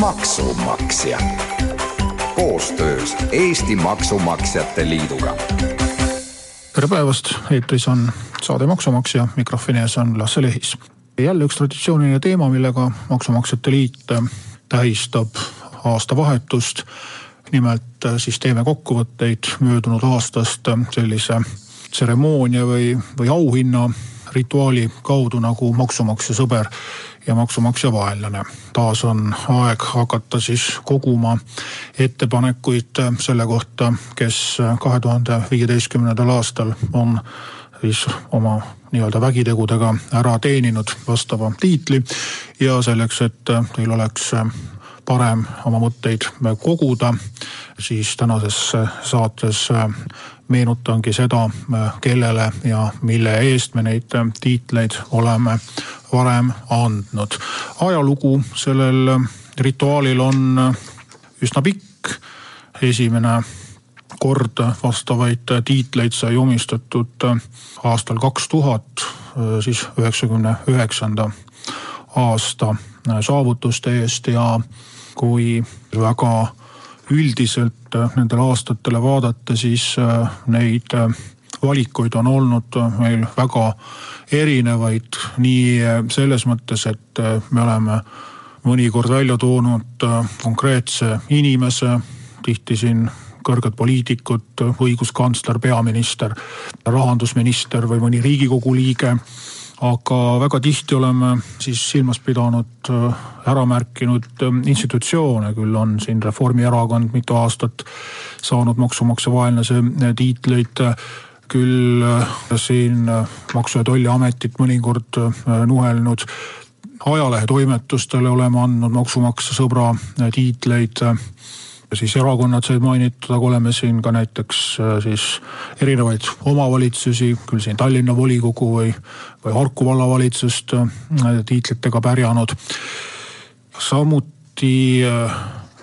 maksumaksja koostöös Eesti Maksumaksjate Liiduga. tere päevast, eetris on saade Maksumaksja, mikrofoni ees on Lasse Lehis. jälle üks traditsiooniline teema, millega Maksumaksjate Liit tähistab aastavahetust. nimelt siis teeme kokkuvõtteid möödunud aastast sellise tseremoonia või, või auhinna rituaali kaudu nagu maksumaksja sõber ja maksumaksja vaenlane. taas on aeg hakata siis koguma ettepanekuid selle kohta, kes kahe tuhande viieteistkümnendal aastal on siis oma nii-öelda vägitegudega ära teeninud vastava tiitli ja selleks, et teil oleks parem oma mõtteid koguda, siis tänases saates meenutangi seda, kellele ja mille eest me neid tiitleid oleme varem andnud. ajalugu sellel rituaalil on üsna pikk. esimene kord vastavaid tiitleid sai omistatud aastal kaks tuhat, siis üheksakümne üheksanda aasta saavutuste eest ja kui väga üldiselt äh, nendele aastatele vaadata, siis äh, neid äh, valikuid on olnud meil väga erinevaid, nii selles mõttes, et me oleme mõnikord välja toonud konkreetse inimese, tihti siin kõrged poliitikud, õiguskantsler, peaminister, rahandusminister või mõni riigikogu liige aga väga tihti oleme siis silmas pidanud, äh, ära märkinud äh, institutsioone, küll on siin Reformierakond mitu aastat saanud maksumaksja vaenlase äh, tiitleid küll siin Maksu- ja Tolliametit mõnikord nuhelnud. ajalehetoimetustele oleme andnud maksumaksja sõbra tiitleid siis erakonnad said mainitud, aga oleme siin ka näiteks äh, siis erinevaid omavalitsusi, küll siin Tallinna volikogu või, või Harku vallavalitsust äh, tiitlitega pärjanud. samuti äh,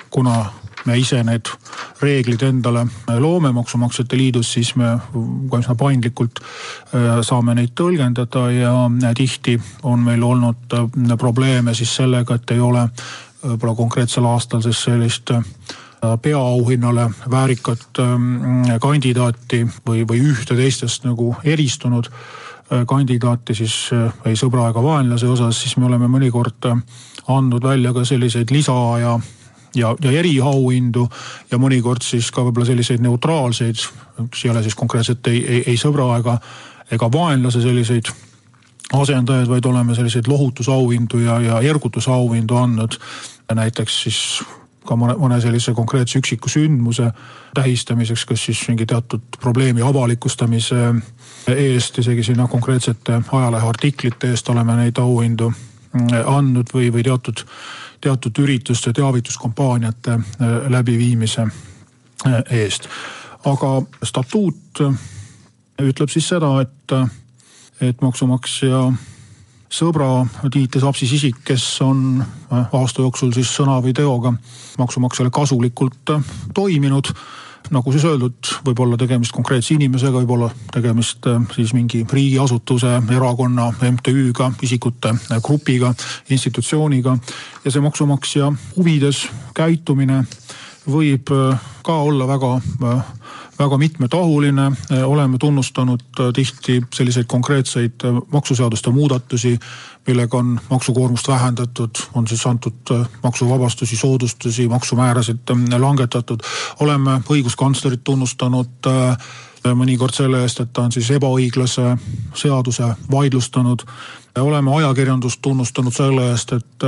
kuna me ise need reeglid endale loome Maksumaksjate Liidus, siis me ka üsna paindlikult saame neid tõlgendada ja tihti on meil olnud probleeme siis sellega, et ei ole võib-olla konkreetsel aastal siis sellist peaauhinnale väärikat ähm, kandidaati või, või ühte teistest nagu eristunud äh, kandidaati siis äh, ei sõbra ega vaenlase osas, siis me oleme mõnikord äh, andnud välja ka selliseid lisa ja ja, ja eriauhindu ja mõnikord siis ka võib-olla selliseid neutraalseid, mis ei ole siis konkreetselt ei, ei, ei sõbra ega, ega vaenlase selliseid asendajaid, vaid oleme selliseid lohutusauhindu ja, ja ergutusauhindu andnud. näiteks siis ka mõne, mõne sellise konkreetse üksiku sündmuse tähistamiseks, kas siis mingi teatud probleemi avalikustamise eest, isegi sinna konkreetsete ajaleheartiklite eest oleme neid auhindu andnud või, või teatud, teatud ürituste teavituskampaaniate äh, läbiviimise äh, eest. aga statuut ütleb siis seda, et, et maksumaksja sõbra tiitli saab siis isik, kes on äh, aasta jooksul siis sõna või teoga maksumaksjale kasulikult äh, toiminud nagu siis öeldud, võib olla tegemist konkreetse inimesega, võib olla tegemist äh, siis mingi riigiasutuse, erakonna, MTÜ-ga, isikute grupiga, institutsiooniga. ja see maksumaksja huvides käitumine võib ka olla väga väga mitmetahuline, oleme tunnustanud äh, tihti selliseid konkreetseid äh, maksuseaduste muudatusi, millega on maksukoormust vähendatud, on siis antud äh, maksuvabastusi, soodustusi, maksumäärasid langetatud. oleme õiguskantslerit tunnustanud mõnikord selle eest, et ta on siis ebaõiglase seaduse vaidlustanud oleme ajakirjandust tunnustanud selle eest, et,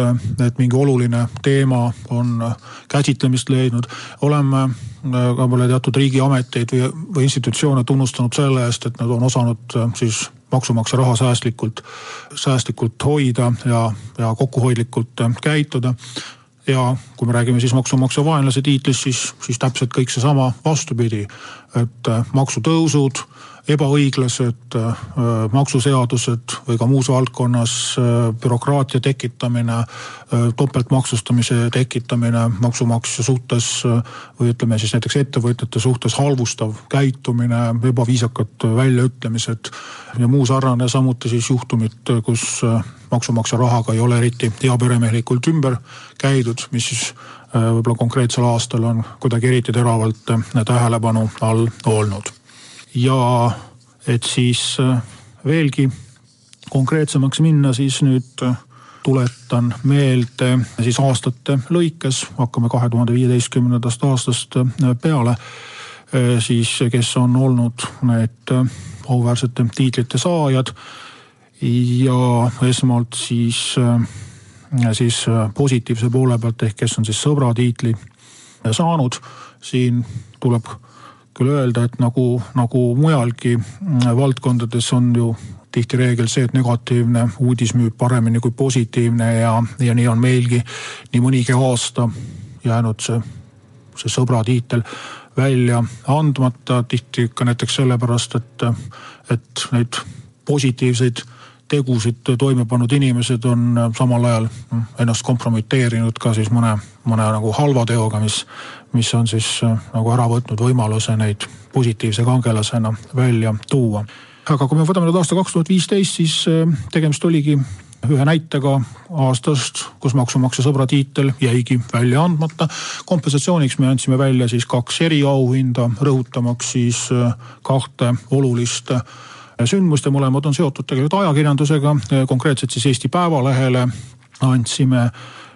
et mingi oluline teema on käsitlemist leidnud. oleme äh, ka võib-olla teatud riigiameteid või, või institutsioone tunnustanud selle eest, et nad on osanud äh, siis maksumaksja raha säästlikult, säästlikult hoida ja, ja kokkuhoidlikult äh, käituda ja kui me räägime siis maksumaksja vaenlase tiitlist, siis, siis täpselt kõik seesama vastupidi. Et maksutõusud ebaõiglased maksuseadused või ka muus valdkonnas bürokraatia tekitamine, topeltmaksustamise tekitamine maksumaksja suhtes või ütleme siis näiteks ettevõtjate suhtes halvustav käitumine, ebaviisakad väljaütlemised ja muu sarnane, samuti siis juhtumid, kus maksumaksja rahaga ei ole eriti heaperemehelikult ümber käidud, mis siis võib-olla konkreetsel aastal on kuidagi eriti teravalt tähelepanu all olnud ja et siis äh, veelgi konkreetsemaks minna, siis nüüd äh, tuletan meelde siis aastate lõikes, hakkame kahe tuhande viieteistkümnendast aastast äh, peale, siis kes on olnud need auväärsete tiitlite saajad. ja esmalt siis, siis positiivse poole pealt ehk kes on siis sõbra tiitli saanud, siin tuleb küll öelda, et nagu, nagu mujalgi mm, valdkondades on ju tihti reegel see, et negatiivne uudis müüb paremini kui positiivne ja, ja nii on meilgi nii mõnigi aasta jäänud see, see sõbra tiitel välja andmata, tihti ka näiteks sellepärast, et, et neid positiivseid tegusid toime pannud inimesed on samal ajal ennast kompromiteerinud ka siis mõne, mõne nagu halva teoga, mis, mis on siis äh, nagu ära võtnud võimaluse neid positiivse kangelasena välja tuua. aga kui me võtame nüüd aasta kaks tuhat viisteist, siis äh, tegemist oligi ühe näitega aastast, kus maksumaksja sõbra tiitel jäigi välja andmata. kompensatsiooniks me andsime välja siis kaks eriauhinda, rõhutamaks siis äh, kahte olulist sündmust ja mõlemad on seotud tegelikult ajakirjandusega, konkreetselt siis Eesti Päevalehele andsime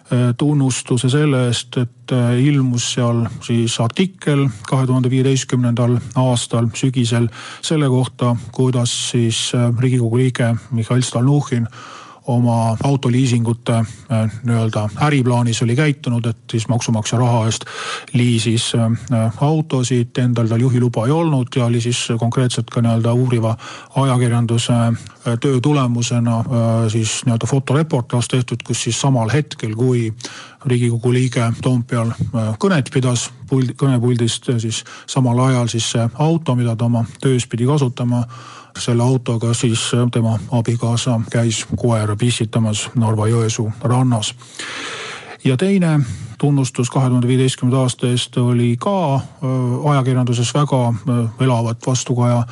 Äh, tunnustuse selle eest, et äh, ilmus seal siis artikkel kahe tuhande viieteistkümnendal aastal sügisel selle kohta, kuidas siis äh, riigikogu liige Mihhail Stalnuhhin oma autoliisingute äh, nii-öelda äriplaanis oli käitunud, et siis maksumaksja raha eest liisis äh, autosid, endal tal juhiluba ei olnud ja oli siis konkreetselt ka nii-öelda uuriva ajakirjanduse äh, töö tulemusena siis nii-öelda fotoreportaaž tehtud, kus siis samal hetkel, kui riigikogu liige Toompeal kõnet pidas puld, kõnepuldist, siis samal ajal siis see auto, mida ta oma töös pidi kasutama selle autoga siis äh, tema abikaasa käis koera pissitamas Narva-Jõesuu rannas. ja teine tunnustus kahe tuhande viieteistkümnenda aasta eest oli ka äh, ajakirjanduses väga äh, elavat vastukaja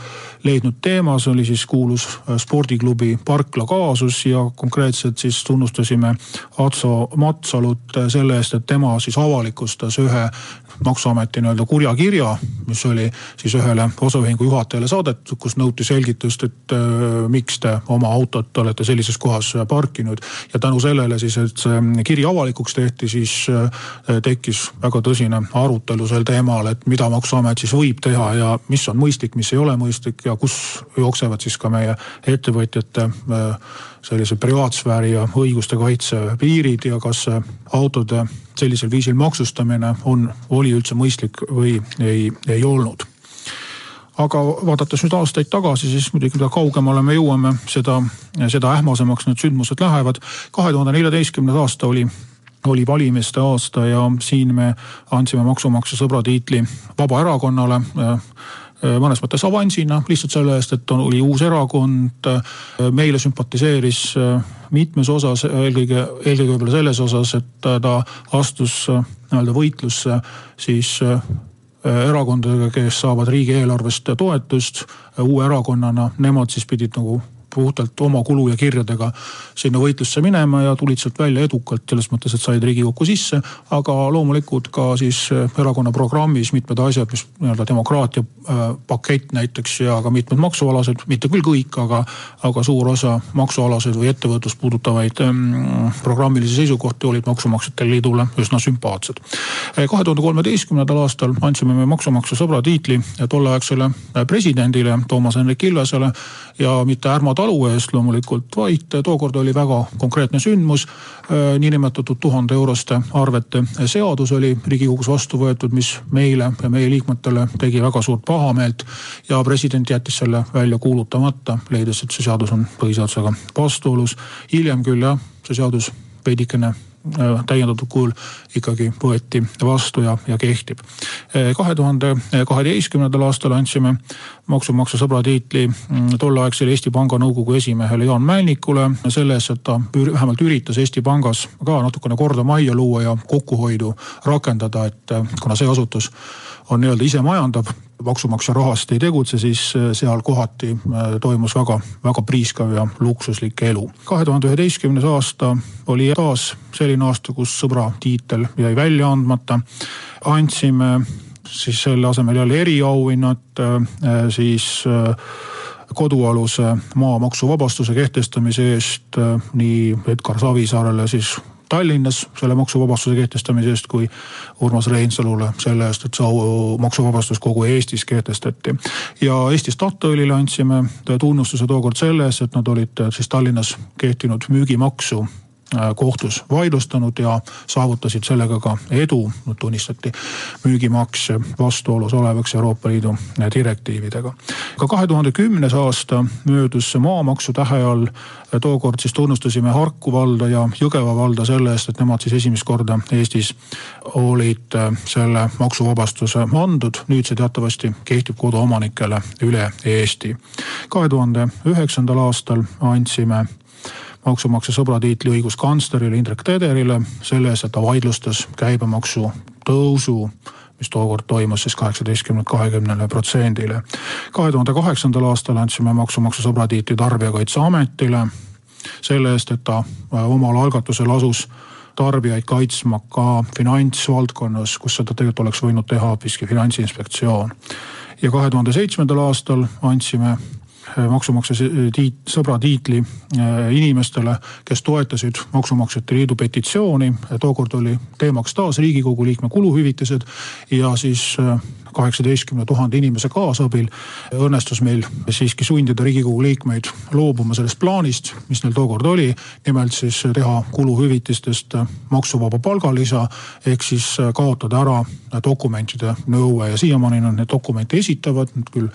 leidnud teema, see oli siis kuulus spordiklubi Parkla kaasus ja konkreetselt siis tunnustasime Atso Matsalut selle eest, et tema siis avalikustas ühe maksuameti nii-öelda kurja kirja, mis oli siis ühele osaühingu juhatajale saadetud, kus nõuti selgitust, et äh, miks te oma autot olete sellises kohas parkinud. ja tänu sellele siis, et see kiri avalikuks tehti, siis äh, tekkis väga tõsine arutelu sel teemal, et mida maksuamet siis võib teha ja mis on mõistlik, mis ei ole mõistlik ja kus jooksevad siis ka meie ettevõtjate äh, sellise privaatsfääri ja õiguste kaitse piirid ja kas autode sellisel viisil maksustamine on, oli üldse mõistlik või ei, ei olnud aga vaadates nüüd aastaid tagasi, siis muidugi mida kaugemale me jõuame, seda, seda ähmasemaks need sündmused lähevad. kahe tuhande neljateistkümnes aasta oli, oli valimiste aasta ja siin me andsime maksumaksja sõbra tiitli Vabaerakonnale Äh, mõnes mõttes avansina lihtsalt selle eest, et oli uus erakond. Äh, meile sümpatiseeris äh, mitmes osas, eelkõige, eelkõige võib-olla selles osas, et ta astus nii-öelda võitlusse siis erakondadega, kes saavad riigieelarvest toetust uue erakonnana, nemad siis pidid nagu puhtalt oma kulu ja kirjadega sinna võitlusse minema ja tulid sealt välja edukalt selles mõttes, et said riigikokku sisse. aga loomulikult ka siis äh, erakonna programmis mitmed asjad, mis nii-öelda demokraatia äh, pakett näiteks ja ka mitmed maksualased, mitte küll kõik, aga, aga suur osa maksualaseid või ettevõtlust puudutavaid ähm, programmilisi seisukohti olid Maksumaksjate Liidule üsna sümpaatsed. Äh, kahe tuhande kolmeteistkümnendal aastal andsime me maksumaksja sõbra tiitli tolleaegsele presidendile Toomas Hendrik Ilvesele ja mitte Ärma talu eest loomulikult, vaid tookord oli väga konkreetne sündmus. Äh, niinimetatud tuhande euroste arvete seadus oli riigikogus vastu võetud, mis meile ja meie liikmetele tegi väga suurt pahameelt. ja president jättis selle välja kuulutamata, leides, et see seadus on põhiseadusega vastuolus. hiljem küll jah, see seadus veidikene täiendatud kujul ikkagi võeti vastu ja, ja kehtib. kahe tuhande kaheteistkümnendal aastal andsime maksumaksja sõbra tiitli mm, tolleaegsele Eesti Panga nõukogu esimehele Jaan Mälnikule selle eest, et ta vähemalt üritas Eesti Pangas ka natukene korda majja luua ja kokkuhoidu rakendada, et kuna see asutus on nii-öelda isemajandav, maksumaksja rahast ei tegutse, siis äh, seal kohati äh, toimus väga, väga priiskav ja luksuslik elu. kahe tuhande üheteistkümnes aasta oli taas selline aasta, kus sõbra tiitel jäi välja andmata. andsime siis selle asemel jälle eriauhinnad, äh, siis kodualuse maa maksuvabastuse kehtestamise eest nii Edgar Savisaarele siis Tallinnas selle maksuvabastuse kehtestamise eest kui Urmas Reinsalule selle eest, et see maksuvabastus kogu Eestis kehtestati. ja Eesti Statoilile andsime tunnustuse tookord selle eest, et nad olid siis Tallinnas kehtinud müügimaksu kohtus vaidlustanud ja saavutasid sellega ka edu, tunnistati müügimaks vastuolus olevaks Euroopa Liidu direktiividega. ka kahe tuhande kümnes aasta möödus maamaksu tähe all, tookord siis tunnustasime Harku valda ja Jõgeva valda selle eest, et nemad siis esimest korda Eestis olid äh, selle maksuvabastuse andnud, nüüd see teatavasti kehtib koduomanikele üle Eesti. kahe tuhande üheksandal aastal andsime maksumaksja sõbra tiitli õiguskantslerile Indrek Tederile selle eest, et ta vaidlustas käibemaksu tõusu mis tookord toimus siis kaheksateistkümnelt kahekümnele protsendile. kahe tuhande kaheksandal aastal andsime maksumaksja sõbra tiitli Tarbijakaitseametile selle eest, et ta äh, omal algatusel asus tarbijaid kaitsma ka finantsvaldkonnas, kus seda tegelikult oleks võinud teha hoopiski finantsinspektsioon. ja kahe tuhande seitsmendal aastal andsime maksumaksja tiit, sõbra tiitli äh, inimestele, kes toetasid Maksumaksjate Liidu petitsiooni. tookord oli teemaks taas riigikogu liikme kuluhüvitised ja siis kaheksateistkümne tuhande inimese kaasabil õnnestus meil siiski sundida riigikogu liikmeid loobuma sellest plaanist, mis neil tookord oli. nimelt siis teha kuluhüvitistest maksuvaba palgalisa ehk siis kaotada ära dokumentide nõue ja siiamaani nad neid dokumente esitavad, nad küll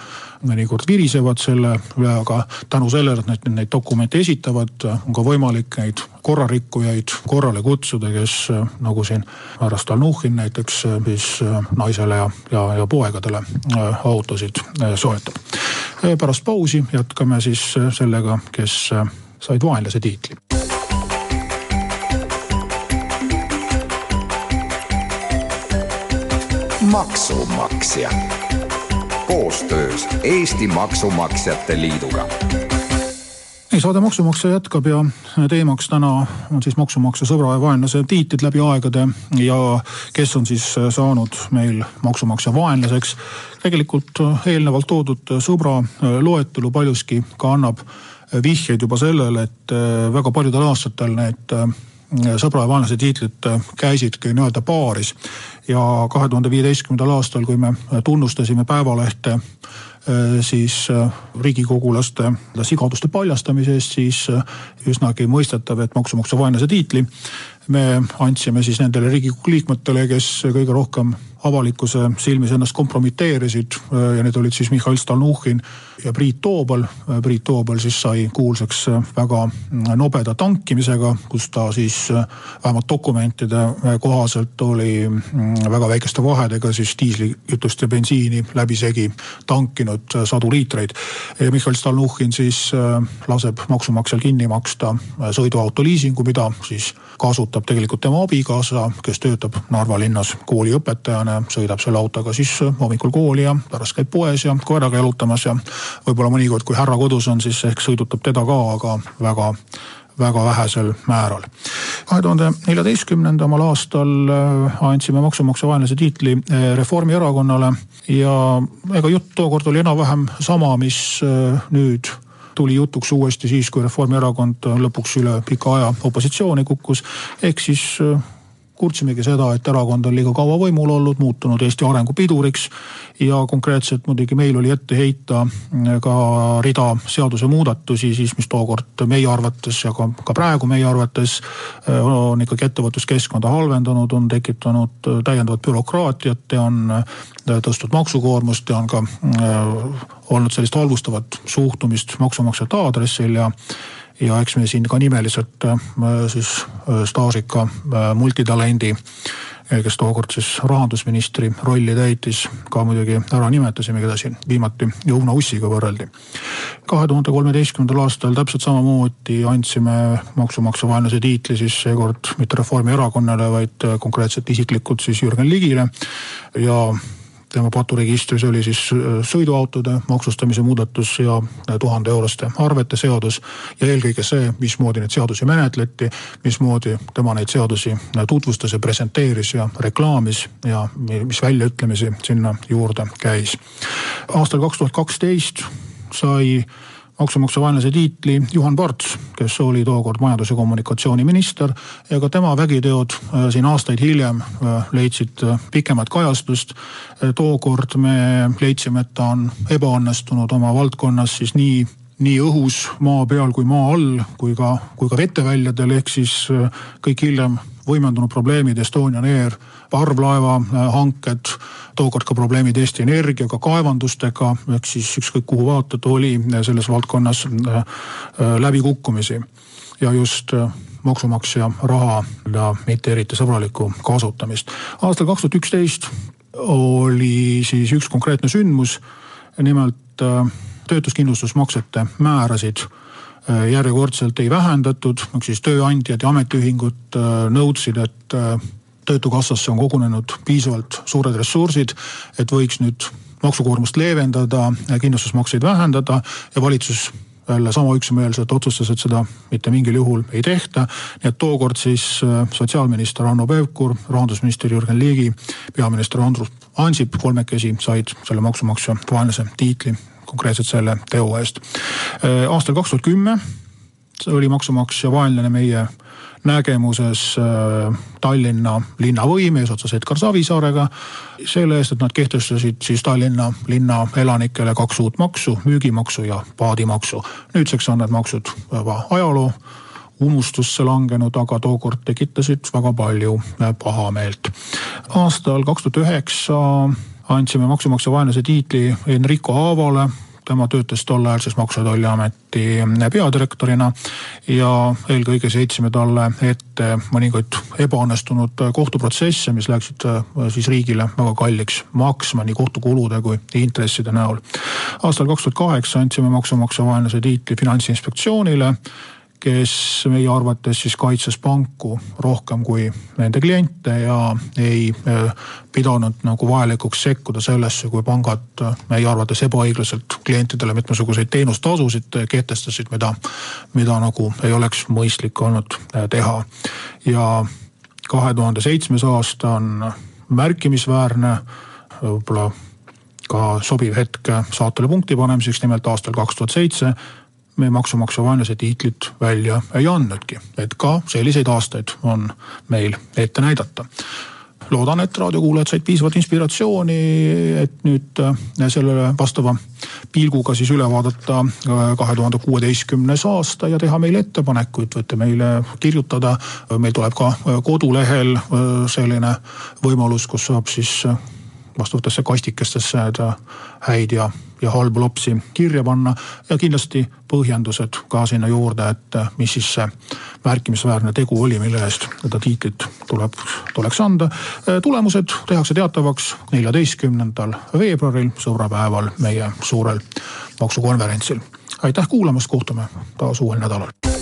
mõnikord virisevad selle üle, aga tänu sellele, et nad neid dokumente esitavad, on ka võimalik neid korrarikkujaid korrale kutsuda, kes nagu siin härra Stalnuhhin näiteks siis naisele ja, ja, ja poegadele äh, autosid äh, soetab. Äh, pärast pausi jätkame siis sellega, kes said vaenlase tiitli. maksumaksja koostöös Eesti Maksumaksjate Liiduga ei, saade Maksumaksja jätkab ja teemaks täna on siis maksumaksja sõbra ja vaenlase tiitlid läbi aegade ja kes on siis saanud meil maksumaksja vaenlaseks. tegelikult eelnevalt toodud sõbra loetelu paljuski ka annab vihjeid juba sellele, et väga paljudel aastatel need sõbra ja vaenlase tiitlid käisidki nii-öelda paaris. ja kahe tuhande viieteistkümnendal aastal, kui me tunnustasime Päevalehte siis äh, riigikogulaste sigaduste paljastamise eest, siis äh, üsnagi mõistetav, et maksumaksja vaenlase tiitli me andsime siis nendele riigikogu liikmetele, kes kõige rohkem avalikkuse silmis ennast kompromiteerisid ja need olid siis Mihhail Stalnuhhin ja Priit Toobal. Priit Toobal siis sai kuulsaks väga nobeda tankimisega, kus ta siis vähemalt dokumentide kohaselt oli väga väikeste vahedega siis diislikütust ja bensiini läbisegi tankinud sadu liitreid. ja Mihhail Stalnuhhin siis laseb maksumaksjal kinni maksta sõiduauto liisingu, mida siis kasutab tegelikult tema abikaasa, kes töötab Narva linnas kooliõpetajana inimene sõidab selle autoga siis hommikul kooli ja pärast käib poes ja koeraga jalutamas ja võib-olla mõnikord, kui härra kodus on, siis ehk sõidutab teda ka, aga väga väga vähesel määral. kahe tuhande neljateistkümnendamal aastal äh, andsime maksumaksja vaenlase tiitli äh, Reformierakonnale ja ega jutt tookord oli enam-vähem sama, mis äh, nüüd tuli jutuks uuesti siis, kui Reformierakond lõpuks üle pika aja opositsiooni kukkus. ehk siis kurtsimegi seda, et erakond on liiga kaua võimul olnud, muutunud Eesti arengu piduriks. ja konkreetselt muidugi meil oli ette heita ka rida seadusemuudatusi siis, mis tookord meie arvates ja ka, ka praegu meie arvates äh, on ikkagi ettevõtluskeskkonda halvendanud, on tekitanud täiendavat bürokraatiat ja on äh, tõstnud maksukoormust ja on ka äh, olnud sellist halvustavat suhtumist maksumaksjate aadressil ja ja eks me siin ka nimeliselt siis staažika multitalendi kes tookord siis rahandusministri rolli täitis, ka muidugi ära nimetasime, keda siin viimati Jouna Ussiga võrreldi. kahe tuhande kolmeteistkümnendal aastal täpselt samamoodi andsime maksumaksja vaenlase tiitli siis seekord mitte Reformierakonnale, vaid konkreetselt isiklikult siis Jürgen Ligile ja tema paturegistris oli siis äh, sõiduautode maksustamise muudatus ja äh, tuhande euroste arvete seadus. ja eelkõige see, mismoodi neid seadusi menetleti, mismoodi tema neid seadusi äh, tutvustas ja presenteeris ja reklaamis ja mis väljaütlemisi sinna juurde käis. aastal kaks tuhat kaksteist sai maksumaksja vaenlase tiitli Juhan Parts, kes oli tookord majandus- ja kommunikatsiooniminister ja ka tema vägiteod äh, siin aastaid hiljem äh, leidsid äh, pikemat kajastust. tookord me leidsime, et ta on ebaõnnestunud oma valdkonnas siis nii nii õhus, maa peal kui maa all, kui ka, kui ka veteväljadel, ehk siis kõik hiljem võimendunud probleemid Estonian Air, parvlaeva hanked, tookord ka probleemid Eesti Energiaga, kaevandustega, ehk siis ükskõik kuhu vaatad, oli selles valdkonnas äh, äh, läbikukkumisi. ja just äh, maksumaksja raha ja mitte eriti sõbralikku kasutamist. aastal kaks tuhat üksteist oli siis üks konkreetne sündmus, nimelt töötuskindlustusmaksete määrasid järjekordselt ei vähendatud, ehk siis tööandjad ja ametiühingud nõudsid, et töötukassasse on kogunenud piisavalt suured ressursid, et võiks nüüd maksukoormust leevendada, kindlustusmakseid vähendada ja valitsus jälle sama üksmeelselt otsustas, et seda mitte mingil juhul ei tehta. nii et tookord siis äh, sotsiaalminister Hanno Pevkur, rahandusminister Jürgen Ligi, peaminister Andrus Ansip kolmekesi said selle maksumaksja vaenlase tiitli konkreetselt selle teo eest. Äh, aastal kaks tuhat kümme oli maksumaksja vaenlane meie nägemuses äh, Tallinna linnavõim eesotsas Edgar Savisaarega. selle eest, et nad kehtestasid siis Tallinna linna elanikele kaks uut maksu, müügimaksu ja paadimaksu. nüüdseks on need maksud juba ajaloo unustusse langenud, aga tookord tekitasid väga palju äh, pahameelt. aastal kaks tuhat üheksa andsime maksumaksja vaenlase tiitli Enrico Aavale tema töötas tol ajal siis Maksu- ja Tolliameti peadirektorina ja eelkõige sõitsime talle ette mõningaid ebaõnnestunud kohtuprotsesse, mis läksid äh, siis riigile väga kalliks maksma nii kohtukulude kui intresside näol. aastal kaks tuhat kaheksa andsime maksumaksja vaenlase tiitli Finantsinspektsioonile kes meie arvates siis kaitses panku rohkem kui nende kliente ja ei äh, pidanud nagu vajalikuks sekkuda sellesse, kui pangad äh, meie arvates ebaõiglaselt klientidele mitmesuguseid teenustasusid kehtestasid, mida, mida nagu ei oleks mõistlik olnud äh, teha. ja kahe tuhande seitsmes aasta on märkimisväärne, võib-olla ka sobiv hetk saatele punkti panemiseks, nimelt aastal kaks tuhat seitse me maksumaksja vaenlase tiitlit välja ei andnudki, et ka selliseid aastaid on meil ette näidata loodan, et raadiokuulajad said piisavalt inspiratsiooni, et nüüd äh, sellele vastava pilguga siis üle vaadata äh, kahe tuhande kuueteistkümnes aasta ja teha meile ettepanekuid, võite meile kirjutada. meil tuleb ka äh, kodulehel selline võimalus, kus saab siis vastavatesse kastikestesse häid ja, ja halbu lapsi kirja panna ja kindlasti põhjendused ka sinna juurde, et mis siis see märkimisväärne tegu oli, mille eest seda tiitlit tuleb, tuleks anda. tulemused tehakse teatavaks neljateistkümnendal veebruaril, sõbrapäeval, meie suurel maksukonverentsil. aitäh kuulamast, kohtume taas uuel nädalal.